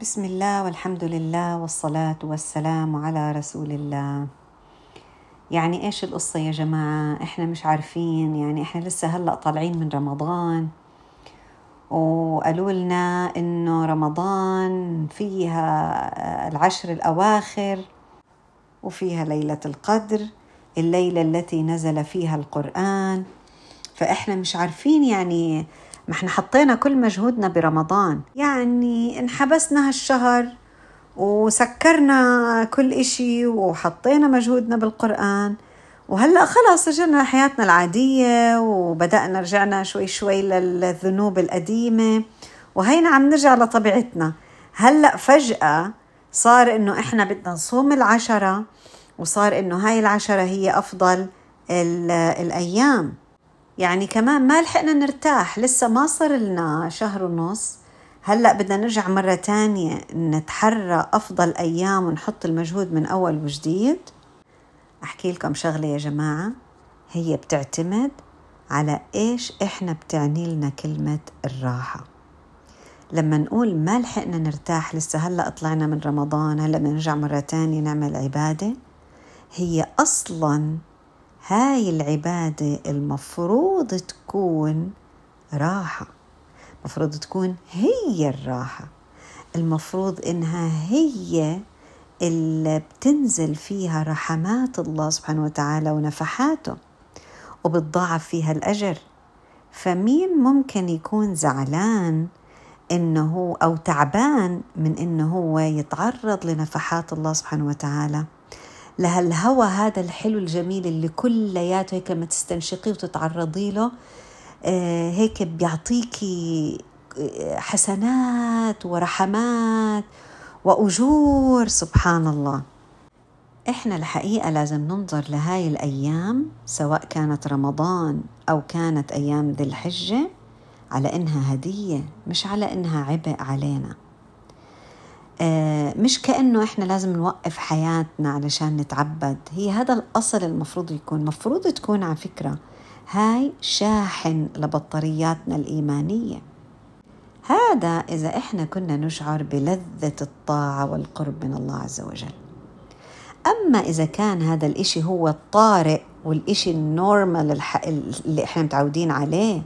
بسم الله والحمد لله والصلاة والسلام على رسول الله يعني إيش القصة يا جماعة إحنا مش عارفين يعني إحنا لسه هلأ طالعين من رمضان وقالوا لنا انه رمضان فيها العشر الاواخر وفيها ليلة القدر الليلة التي نزل فيها القرآن فاحنا مش عارفين يعني ما إحنا حطينا كل مجهودنا برمضان. يعني انحبسنا هالشهر وسكرنا كل إشي وحطينا مجهودنا بالقرآن. وهلأ خلاص رجعنا لحياتنا العادية وبدأنا رجعنا شوي شوي للذنوب القديمة. وهينا عم نرجع لطبيعتنا. هلأ فجأة صار إنه إحنا بدنا نصوم العشرة وصار إنه هاي العشرة هي أفضل الأيام. يعني كمان ما لحقنا نرتاح لسه ما صار لنا شهر ونص. هلأ بدنا نرجع مرة تانية نتحرى أفضل أيام ونحط المجهود من أول وجديد. أحكي لكم شغلة يا جماعة هي بتعتمد على إيش إحنا بتعني لنا كلمة الراحة. لما نقول ما لحقنا نرتاح لسه هلأ طلعنا من رمضان هلأ بنرجع مرة تانية نعمل عبادة هي أصلاً هاي العبادة المفروض تكون راحة. المفروض تكون هي الراحة. المفروض إنها هي اللي بتنزل فيها رحمات الله سبحانه وتعالى ونفحاته وبتضاعف فيها الأجر. فمين ممكن يكون زعلان إنه أو تعبان من إنه هو يتعرض لنفحات الله سبحانه وتعالى؟ لهالهوى هذا الحلو الجميل اللي كلياته هيك لما تستنشقيه وتتعرضي له آه هيك بيعطيكي حسنات ورحمات وأجور سبحان الله إحنا الحقيقة لازم ننظر لهاي الأيام سواء كانت رمضان أو كانت أيام ذي الحجة على إنها هدية مش على إنها عبء علينا. مش كأنه إحنا لازم نوقف حياتنا علشان نتعبد. هي هذا الأصل المفروض يكون. مفروض تكون على فكرة هاي شاحن لبطارياتنا الإيمانية. هذا إذا إحنا كنا نشعر بلذة الطاعة والقرب من الله عز وجل. أما إذا كان هذا الإشي هو الطارئ والإشي النورمال اللي إحنا متعودين عليه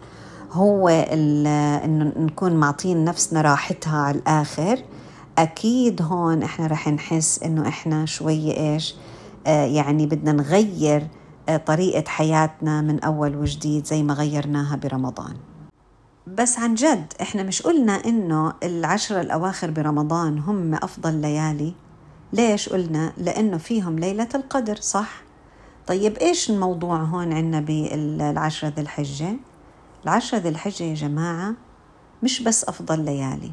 هو إنه نكون معطين نفسنا راحتها على الآخر أكيد هون إحنا رح نحس إنه إحنا شوي إيش آه يعني بدنا نغير آه طريقة حياتنا من أول وجديد زي ما غيرناها برمضان بس عن جد إحنا مش قلنا إنه العشرة الأواخر برمضان هم أفضل ليالي ليش قلنا؟ لأنه فيهم ليلة القدر صح؟ طيب إيش الموضوع هون عنا بالعشرة ذي الحجة؟ العشرة ذي الحجة يا جماعة مش بس أفضل ليالي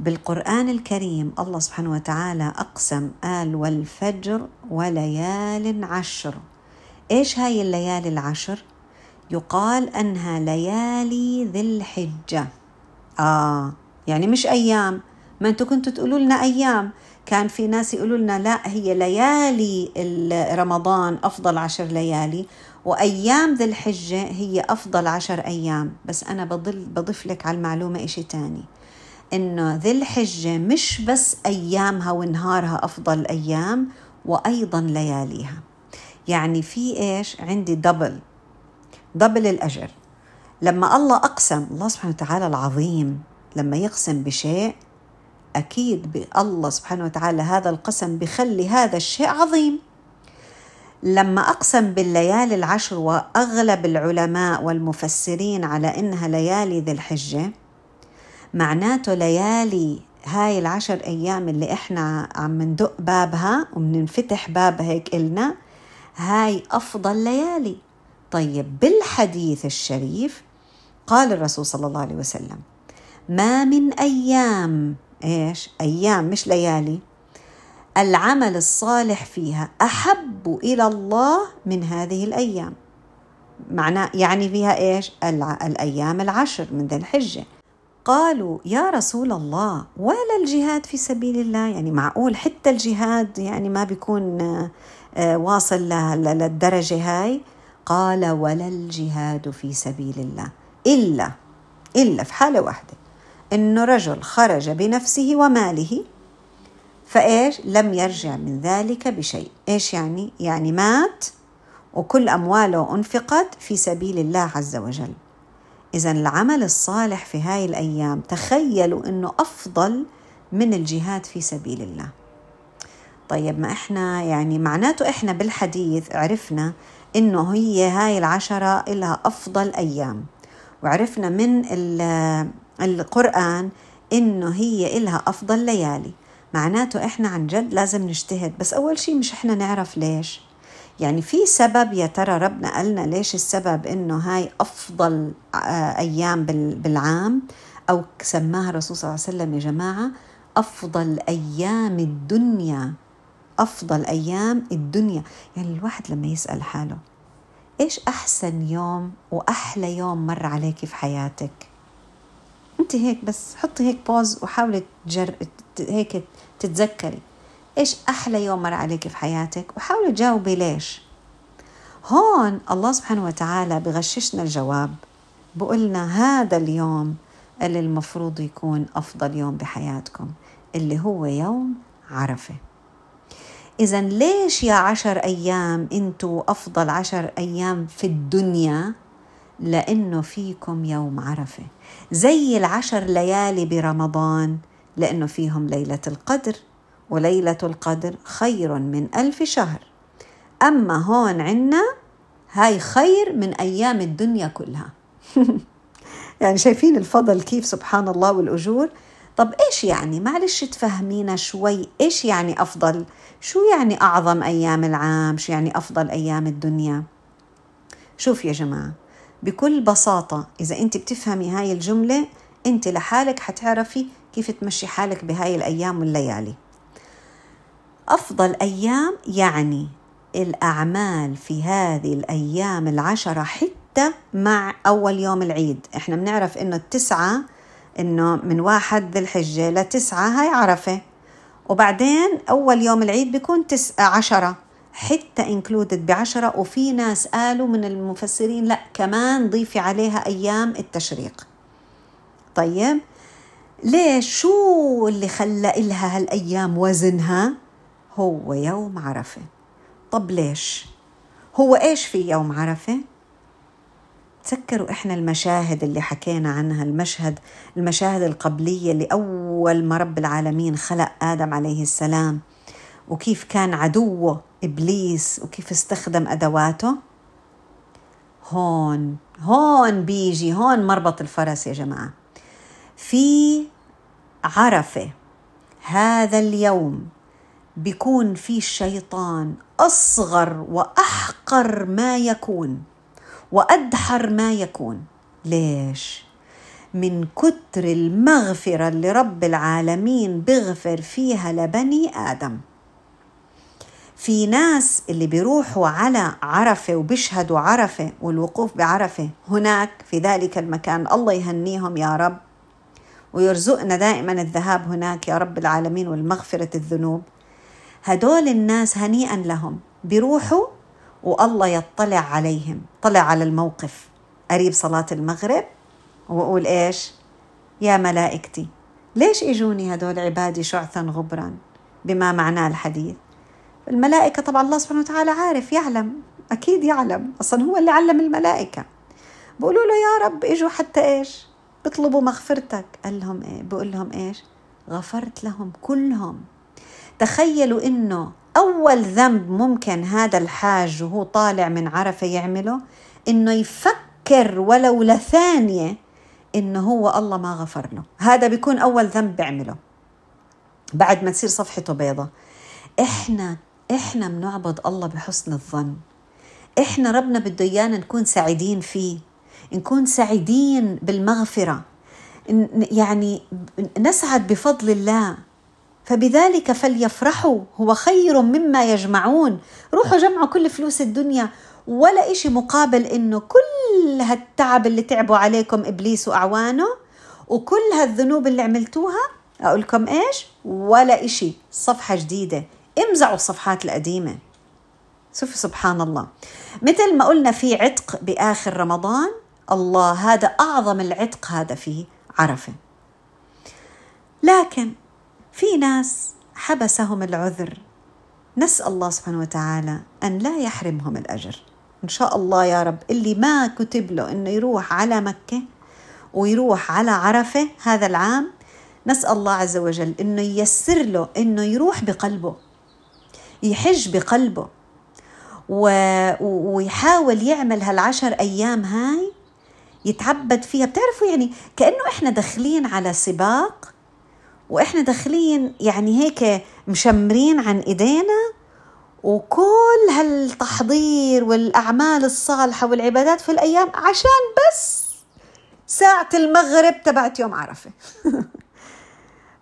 بالقرآن الكريم الله سبحانه وتعالى أقسم قال والفجر وليال عشر. إيش هاي الليالي العشر؟ يقال أنها ليالي ذي الحجة. آه يعني مش أيام. ما أنتوا كنتوا تقولوا لنا أيام. كان في ناس يقولوا لنا لا هي ليالي رمضان أفضل عشر ليالي وأيام ذي الحجة هي أفضل عشر أيام. بس أنا بضل بضيف لك على المعلومة إشي تاني. إنه ذي الحجة مش بس أيامها ونهارها أفضل أيام وأيضا لياليها. يعني في إيش؟ عندي دبل دبل الأجر. لما الله أقسم الله سبحانه وتعالى العظيم لما يقسم بشيء أكيد الله سبحانه وتعالى هذا القسم بخلي هذا الشيء عظيم. لما أقسم بالليالي العشر وأغلب العلماء والمفسرين على إنها ليالي ذي الحجة معناته ليالي هاي العشر أيام اللي إحنا عم ندق بابها وبننفتح بابها هيك إلنا هاي أفضل ليالي. طيب بالحديث الشريف قال الرسول صلى الله عليه وسلم ما من أيام إيش؟ أيام مش ليالي. العمل الصالح فيها أحب إلى الله من هذه الأيام. معناه يعني فيها إيش؟ الأيام العشر من ذي الحجة. قالوا يا رسول الله ولا الجهاد في سبيل الله? يعني معقول حتى الجهاد يعني ما بيكون واصل للدرجة هاي؟ قال ولا الجهاد في سبيل الله. إلا إلا في حالة واحدة. إنه رجل خرج بنفسه وماله فإيش؟ لم يرجع من ذلك بشيء. إيش يعني؟ يعني مات وكل أمواله أنفقت في سبيل الله عز وجل. إذا العمل الصالح في هاي الأيام تخيلوا أنه أفضل من الجهاد في سبيل الله. طيب ما إحنا يعني معناته إحنا بالحديث عرفنا إنه هي هاي العشرة إلها أفضل أيام وعرفنا من القرآن إنه هي إلها أفضل ليالي. معناته إحنا عن جد لازم نجتهد بس أول شيء مش إحنا نعرف ليش. يعني في سبب يا ترى ربنا قالنا ليش السبب إنه هاي أفضل آه، أيام بالعام؟ أو سماها الرسول صلى الله عليه وسلم يا جماعة أفضل أيام الدنيا أفضل أيام الدنيا. يعني الواحد لما يسأل حاله إيش أحسن يوم وأحلى يوم مر عليك في حياتك؟ أنت هيك بس حطي هيك بوز وحاولي تجر... هيك تتذكري. إيش أحلى يوم مر عليك في حياتك؟ وحاولي تجاوبي ليش. هون الله سبحانه وتعالى بغششنا الجواب بقولنا هذا اليوم اللي المفروض يكون أفضل يوم بحياتكم اللي هو يوم عرفة. إذا ليش يا عشر أيام أنتوا أفضل عشر أيام في الدنيا؟ لأنه فيكم يوم عرفة. زي العشر ليالي برمضان لأنه فيهم ليلة القدر وليلة القدر خير من ألف شهر. أما هون عنا هاي خير من أيام الدنيا كلها. يعني شايفين الفضل كيف سبحان الله والأجور؟ طب إيش يعني؟ معلش تفهمينا شوي إيش يعني أفضل؟ شو يعني أعظم أيام العام؟ شو يعني أفضل أيام الدنيا؟ شوف يا جماعة بكل بساطة إذا أنت بتفهمي هاي الجملة أنت لحالك حتعرفي كيف تمشي حالك بهاي الأيام والليالي. أفضل أيام يعني الأعمال في هذه الأيام العشرة حتى مع أول يوم العيد. إحنا بنعرف إنه التسعة إنه من واحد ذي الحجة لتسعة هاي عرفة. وبعدين أول يوم العيد بيكون تسعة عشرة حتى انكلودد بعشرة. وفي ناس قالوا من المفسرين لا كمان ضيفي عليها أيام التشريق. طيب ليش؟ شو اللي خلى إلها هالأيام وزنها؟ هو يوم عرفة. طب ليش؟ هو إيش في يوم عرفة؟ تذكروا إحنا المشاهد اللي حكينا عنها المشهد المشاهد القبلية اللي أول ما رب العالمين خلق آدم عليه السلام. وكيف كان عدوه إبليس وكيف استخدم أدواته؟ هون هون بيجي هون مربط الفرس يا جماعة. في عرفة هذا اليوم بيكون في الشيطان أصغر وأحقر ما يكون وأدحر ما يكون. ليش؟ من كتر المغفرة اللي رب العالمين بيغفر فيها لبني آدم. في ناس اللي بيروحوا على عرفة وبيشهدوا عرفة والوقوف بعرفة هناك في ذلك المكان الله يهنيهم يا رب. ويرزقنا دائما الذهاب هناك يا رب العالمين والمغفرة الذنوب. هدول الناس هنيئا لهم. بيروحوا والله يطلع عليهم. طلع على الموقف. قريب صلاة المغرب. وأقول إيش؟ يا ملائكتي ليش إجوني هدول عبادي شعثا غبرا؟ بما معناه الحديث. الملائكة طبعا الله سبحانه وتعالى عارف يعلم أكيد يعلم. أصلا هو اللي علم الملائكة. بقولوا له يا رب إجوا حتى إيش؟ بيطلبوا مغفرتك. قال لهم إيه؟ بقول لهم إيش؟ غفرت لهم كلهم. تخيلوا إنه أول ذنب ممكن هذا الحاج وهو طالع من عرفة يعمله إنه يفكر ولو لثانية إنه هو الله ما غفر له. هذا بيكون أول ذنب بيعمله بعد ما تصير صفحته بيضة. إحنا إحنا بنعبد الله بحسن الظن. إحنا ربنا بده إيانا نكون سعيدين فيه نكون سعيدين بالمغفرة. يعني نسعد بفضل الله. فبذلك فليفرحوا هو خير مما يجمعون. روحوا جمعوا كل فلوس الدنيا ولا إشي مقابل إنه كل هالتعب اللي تعبوا عليكم إبليس وأعوانه وكل هالذنوب اللي عملتوها أقول لكم إيش؟ ولا إشي. صفحة جديدة. امزعوا الصفحات القديمة. شوفوا سبحان الله. مثل ما قلنا في عتق بآخر رمضان الله هذا أعظم العتق هذا فيه عرفة. لكن في ناس حبسهم العذر. نسأل الله سبحانه وتعالى أن لا يحرمهم الأجر. إن شاء الله يا رب اللي ما كتب له أنه يروح على مكة ويروح على عرفة هذا العام نسأل الله عز وجل أنه ييسر له أنه يروح بقلبه يحج بقلبه و... ويحاول يعمل هالعشر أيام هاي يتعبد فيها. بتعرفوا يعني كأنه إحنا داخلين على سباق وإحنا داخلين يعني هيك مشمرين عن إيدينا وكل هالتحضير والأعمال الصالحة والعبادات في الأيام عشان بس ساعة المغرب تبعت يوم عرفة.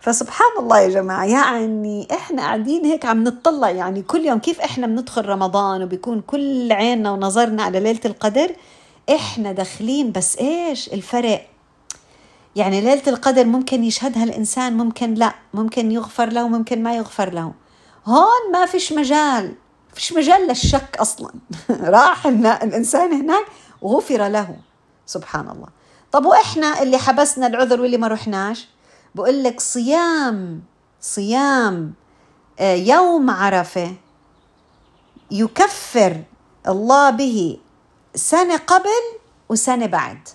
فسبحان الله يا جماعة يعني إحنا قاعدين هيك عم نطلع يعني كل يوم كيف إحنا بندخل رمضان وبيكون كل عيننا ونظرنا على ليلة القدر إحنا داخلين بس إيش؟ الفرق يعني ليلة القدر ممكن يشهدها الإنسان ممكن لا ممكن يغفر له ممكن ما يغفر له. هون ما فيش مجال فيش مجال للشك أصلا. راح الإنسان هناك وغفر له. سبحان الله. طب وإحنا اللي حبسنا العذر واللي ما رحناش؟ بقول لك صيام صيام آه، يوم عرفة يكفر الله به سنة قبل وسنة بعد.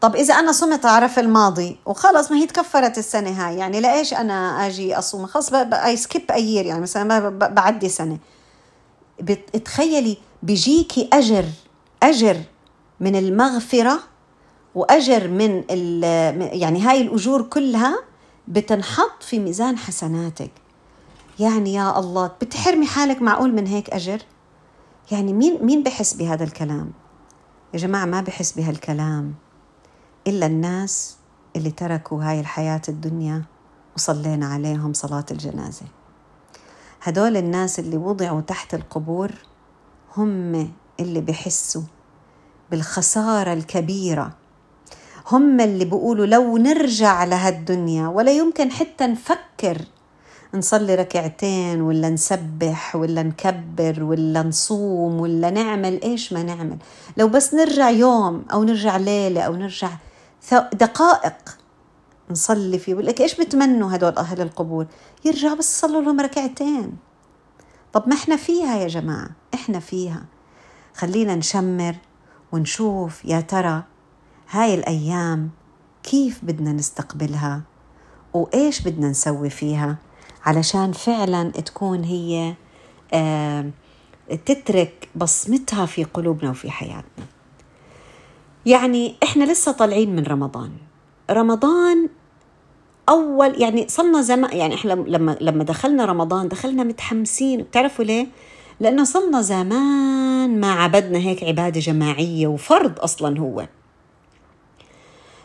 طب إذا أنا صمت عرفة الماضي وخلص ما هي تكفرت السنة هاي يعني لإيش أنا أجي أصوم؟ خلص أي سكيب أيير يعني مثلا بعدي سنة. تخيلي بيجيكي أجر أجر من المغفرة وأجر من يعني هاي الأجور كلها بتنحط في ميزان حسناتك. يعني يا الله بتحرمي حالك معقول من هيك أجر؟ يعني مين مين بحس بهذا الكلام؟ يا جماعة ما بحس بهالكلام. إلا الناس اللي تركوا هاي الحياة الدنيا وصلينا عليهم صلاة الجنازة. هدول الناس اللي وضعوا تحت القبور هم اللي بحسوا بالخسارة الكبيرة. هم اللي بيقولوا لو نرجع لهالدنيا ولا يمكن حتى نفكر نصلي ركعتين ولا نسبح ولا نكبر ولا نصوم ولا نعمل إيش ما نعمل؟ لو بس نرجع يوم أو نرجع ليلة أو نرجع دقائق. نصلي فيه بقول لك إيش بتمنوا هدول أهل القبور؟ يرجعوا بس يصلوا لهم ركعتين. طب ما إحنا فيها يا جماعة إحنا فيها. خلينا نشمر ونشوف يا ترى هاي الأيام كيف بدنا نستقبلها وإيش بدنا نسوي فيها علشان فعلا تكون هي آه تترك بصمتها في قلوبنا وفي حياتنا. يعني إحنا لسه طالعين من رمضان. رمضان أول يعني صلنا زمان يعني إحنا لما لما دخلنا رمضان دخلنا متحمسين. بتعرفوا ليه؟ لأنه صلنا زمان ما عبدنا هيك عبادة جماعية وفرض أصلا هو.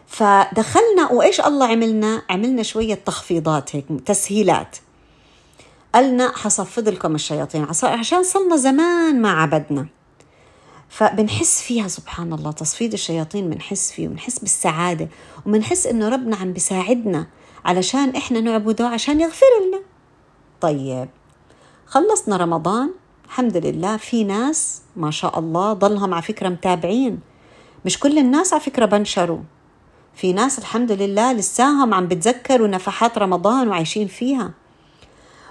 فدخلنا وإيش الله عملنا؟ عملنا شوية تخفيضات هيك تسهيلات. قالنا حصفد لكم الشياطين عشان صلنا زمان ما عبدنا. فبنحس فيها سبحان الله تصفيد الشياطين بنحس فيه وبنحس بالسعادة وبنحس إنه ربنا عم بيساعدنا علشان إحنا نعبده عشان يغفر لنا. طيب خلصنا رمضان. الحمد لله في ناس ما شاء الله ضلهم على فكرة متابعين. مش كل الناس على فكرة بنشروا. في ناس الحمد لله لساهم عم بتذكروا نفحات رمضان وعايشين فيها.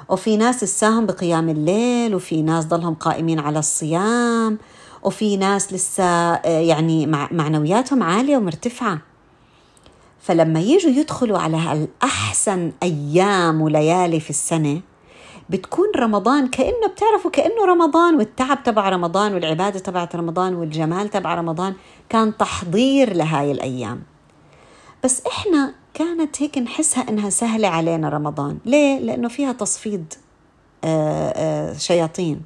وفي ناس لساهم بقيام الليل وفي ناس ضلهم قائمين على الصيام. وفي ناس لسه آه، يعني معنوياتهم عالية ومرتفعة فلما يجوا يدخلوا على الأحسن أيام وليالي في السنة بتكون رمضان كأنه بتعرفوا كأنه رمضان والتعب تبع رمضان والعبادة تبعت رمضان والجمال تبع رمضان كان تحضير لهاي الأيام بس إحنا كانت هيك نحسها إنها سهلة علينا رمضان ليه؟ لأنه فيها تصفيد آه، آه، شياطين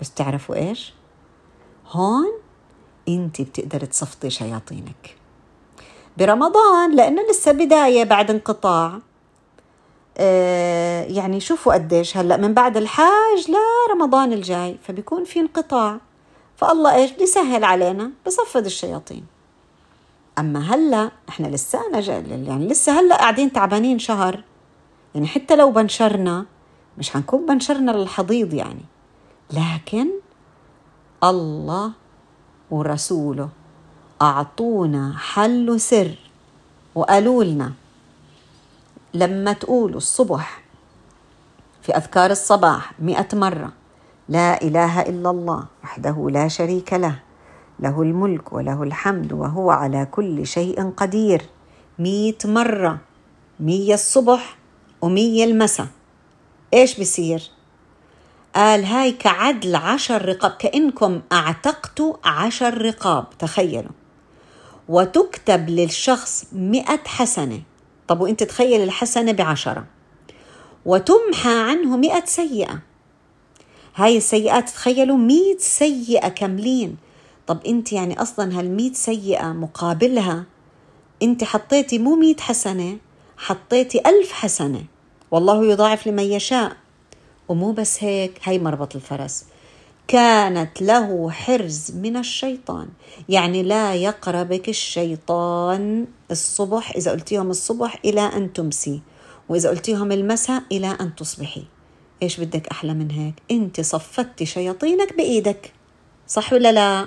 بس تعرفوا إيش؟ هون أنت بتقدر تصفطي شياطينك. برمضان لأنه لسه بداية بعد انقطاع. آه، يعني شوفوا قديش هلأ من بعد الحاج لرمضان الجاي فبيكون في انقطاع. فالله إيش؟ بيسهل علينا بصفد الشياطين. أما هلأ إحنا لسانا يعني لسه هلأ قاعدين تعبانين شهر. يعني حتى لو بنشرنا مش حنكون بنشرنا للحضيض يعني. لكن الله ورسوله. أعطونا حل سر وقالوا لنا لما تقولوا الصبح في أذكار الصباح مئة مرة لا إله إلا الله وحده لا شريك له له الملك وله الحمد وهو على كل شيء قدير. مئة مرة مية الصبح ومية المساء. إيش بصير؟ قال هاي كعدل عشر رقاب كأنكم أعتقتوا عشر رقاب تخيلوا. وتكتب للشخص مئة حسنة. طب وإنت تخيل الحسنة بعشرة. وتمحى عنه مئة سيئة. هاي السيئات تخيلوا مئة سيئة كاملين. طب إنت يعني أصلا هالمئة سيئة مقابلها إنت حطيتي مو مئة حسنة حطيتي ألف حسنة. والله يضاعف لمن يشاء. ومو بس هيك هاي مربط الفرس. كانت له حرز من الشيطان. يعني لا يقربك الشيطان الصبح إذا قلتيهم الصبح إلى أن تمسي وإذا قلتيهم المساء إلى أن تصبحي. إيش بدك أحلى من هيك؟ أنت صفتي شياطينك بإيدك. صح ولا لا؟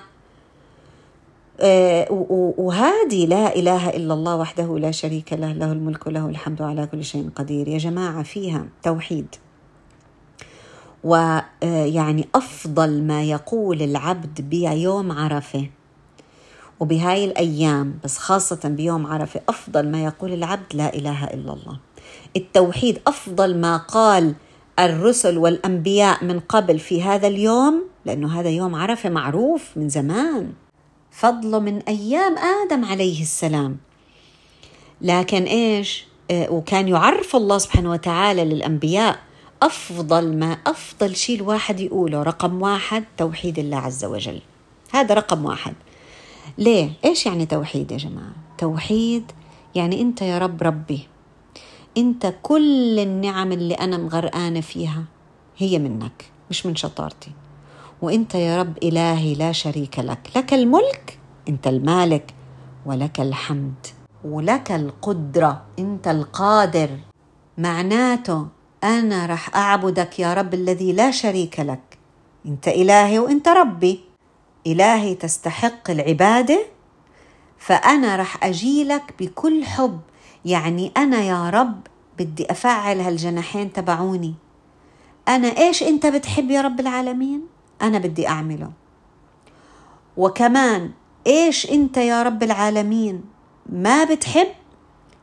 آه وهذه لا إله إلا الله وحده لا شريك له له الملك وله الحمد على كل شيء قدير. يا جماعة فيها توحيد. ويعني أفضل ما يقول العبد بيوم عرفة. وبهاي الأيام بس خاصة بيوم عرفة أفضل ما يقول العبد لا إله إلا الله. التوحيد أفضل ما قال الرسل والأنبياء من قبل في هذا اليوم لأنه هذا يوم عرفة معروف من زمان. فضله من أيام آدم عليه السلام. لكن إيش؟ آه، وكان يعرف الله سبحانه وتعالى للأنبياء. أفضل ما أفضل شيء الواحد يقوله. رقم واحد توحيد الله عز وجل. هذا رقم واحد. ليه؟ إيش يعني توحيد يا جماعة؟ توحيد يعني أنت يا رب ربي. أنت كل النعم اللي أنا مغرقانة فيها هي منك مش من شطارتي. وأنت يا رب إلهي لا شريك لك. لك الملك أنت المالك ولك الحمد. ولك القدرة أنت القادر. معناته أنا رح أعبدك يا رب الذي لا شريك لك. أنت إلهي وأنت ربي. إلهي تستحق العبادة. فأنا رح أجيلك بكل حب. يعني أنا يا رب بدي أفعل هالجناحين تبعوني. أنا إيش أنت بتحب يا رب العالمين؟ أنا بدي أعمله. وكمان إيش أنت يا رب العالمين ما بتحب؟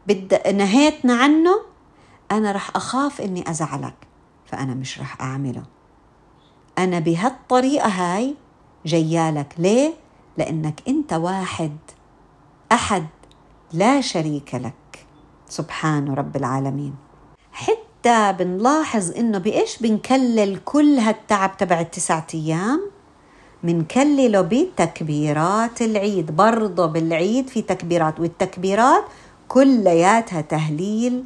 بد... نهيتنا عنه؟ أنا رح أخاف إني أزعلك فأنا مش رح أعمله. أنا بهالطريقة هاي جيالك. ليه؟ لأنك أنت واحد أحد لا شريك لك. سبحان رب العالمين. حتى بنلاحظ إنه بإيش بنكلل كل هالتعب تبع التسعة أيام؟ منكلله بتكبيرات العيد. برضه بالعيد في تكبيرات والتكبيرات كلياتها تهليل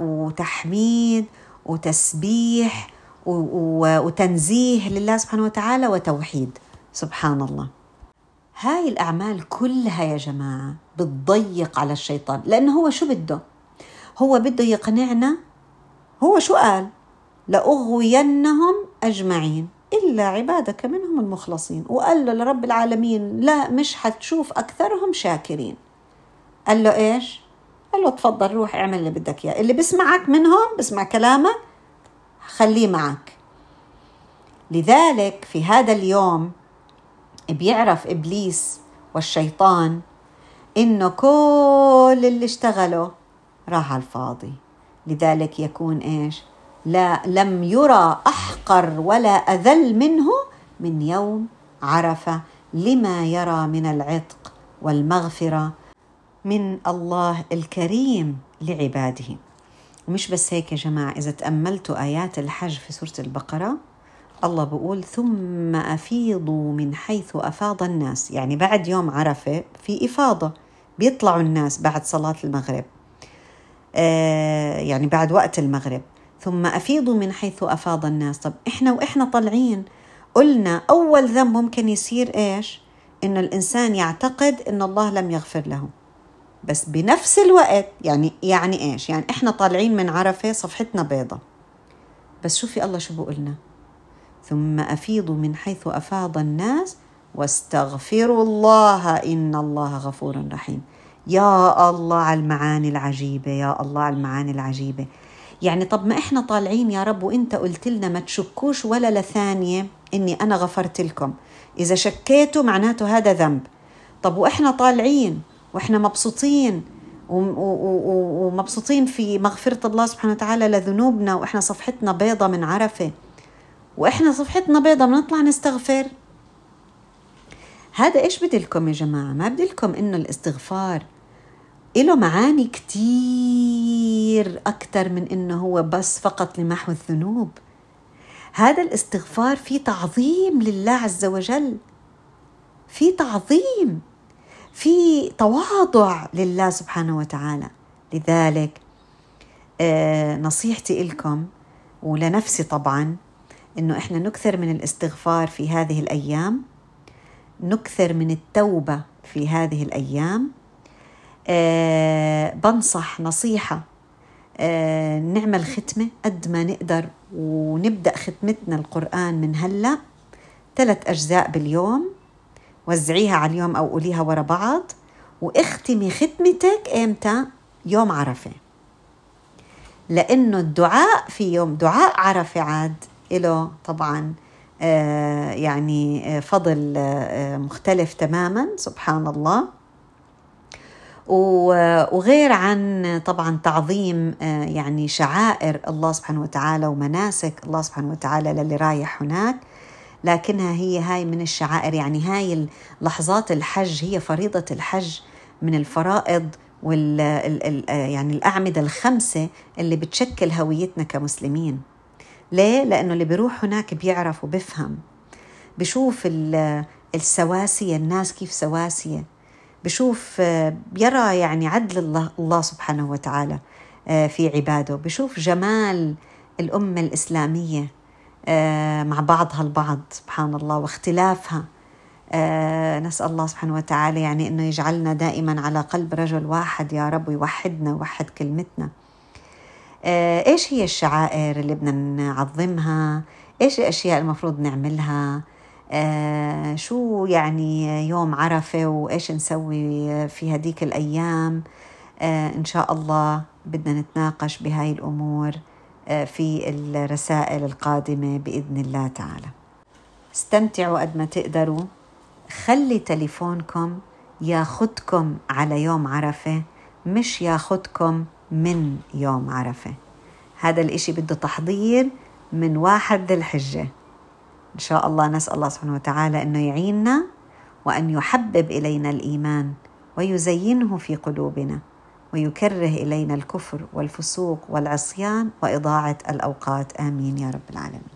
وتحميد وتسبيح وتنزيه لله سبحانه وتعالى وتوحيد. سبحان الله. هاي الأعمال كلها يا جماعة بتضيق على الشيطان. لأنه هو شو بده؟ هو بده يقنعنا. هو شو قال؟ لأغوينهم أجمعين. إلا عبادك منهم المخلصين. وقال له لرب العالمين لا مش حتشوف أكثرهم شاكرين. قال له إيش؟ قال له تفضل روح اعمل اللي بدك إياه. اللي بسمعك منهم بسمع كلامك خليه معك. لذلك في هذا اليوم بيعرف إبليس والشيطان إنه كل اللي اشتغله راح على الفاضي. لذلك يكون إيش؟ لا لم يرى أحقر ولا أذل منه من يوم عرفة لما يرى من العتق والمغفرة من الله الكريم لعباده. ومش بس هيك يا جماعة إذا تأملتوا آيات الحج في سورة البقرة الله بقول ثم أفيضوا من حيث أفاض الناس. يعني بعد يوم عرفة في إفاضة بيطلعوا الناس بعد صلاة المغرب. آه يعني بعد وقت المغرب. ثم أفيضوا من حيث أفاض الناس. طب إحنا وإحنا طالعين. قلنا أول ذنب ممكن يصير إيش؟ إنه الإنسان يعتقد إن الله لم يغفر له. بس بنفس الوقت يعني يعني إيش؟ يعني إحنا طالعين من عرفة صفحتنا بيضة. بس شوفي الله شو بقولنا ثم أفيضوا من حيث أفاض الناس واستغفروا الله إن الله غفور رحيم. يا الله على المعاني العجيبة يا الله على المعاني العجيبة. يعني طب ما إحنا طالعين يا رب وإنت قلت لنا ما تشكوش ولا لثانية إني أنا غفرت لكم. إذا شكيتوا معناته هذا ذنب. طب وإحنا طالعين وإحنا مبسوطين ومبسوطين في مغفرة الله سبحانه وتعالى لذنوبنا وإحنا صفحتنا بيضة من عرفة. وإحنا صفحتنا بيضة بنطلع نستغفر. هذا إيش بدلكم يا جماعة؟ ما بدلكم إنه الاستغفار له معاني كتير أكثر من إنه هو بس فقط لمحو الذنوب. هذا الاستغفار في تعظيم لله عز وجل. في تعظيم. في تواضع لله سبحانه وتعالى. لذلك آه، نصيحتي لكم ولنفسي طبعا إنه إحنا نكثر من الاستغفار في هذه الأيام نكثر من التوبة في هذه الأيام. أه بنصح نصيحة أه نعمل ختمة قد ما نقدر ونبدأ ختمتنا القرآن من هلأ. ثلاث أجزاء باليوم. وزعيها على اليوم أو قوليها ورا بعض واختمي ختمتك إمتى؟ يوم عرفة. لأنه الدعاء في يوم دعاء عرفة عاد له طبعا آه يعني آه فضل آه مختلف تماما سبحان الله. وغير عن طبعا تعظيم يعني شعائر الله سبحانه وتعالى ومناسك الله سبحانه وتعالى للي رايح هناك. لكنها هي هاي من الشعائر. يعني هاي لحظات الحج هي فريضة الحج من الفرائض وال يعني الأعمدة الخمسة اللي بتشكل هويتنا كمسلمين. ليه؟ لأنه اللي بيروح هناك بيعرف وبفهم. بشوف السواسية الناس كيف سواسية. بشوف بيرى يعني عدل الله, الله سبحانه وتعالى آه، في عباده. بشوف جمال الأمة الإسلامية. مع بعضها البعض سبحان الله واختلافها. آه، نسأل الله سبحانه وتعالى يعني أنه يجعلنا دائما على قلب رجل واحد يا رب ويوحدنا ويوحد كلمتنا. آه، إيش هي الشعائر اللي بدنا نعظمها إيش الأشياء المفروض نعملها؟ شو يعني يوم عرفة وإيش نسوي في هديك الأيام؟ إن شاء الله بدنا نتناقش بهاي الأمور. آه، في الرسائل القادمة بإذن الله تعالى. استمتعوا قد ما تقدروا. خلي تليفونكم ياخدكم على يوم عرفة مش ياخدكم من يوم عرفة. هذا الإشي بده تحضير من واحد ذي الحجة. إن شاء الله نسأل الله سبحانه وتعالى أنه يعيننا وأن يحبب إلينا الإيمان ويزينه في قلوبنا. ويكره إلينا الكفر والفسوق والعصيان وإضاعة الأوقات. آمين يا رب العالمين.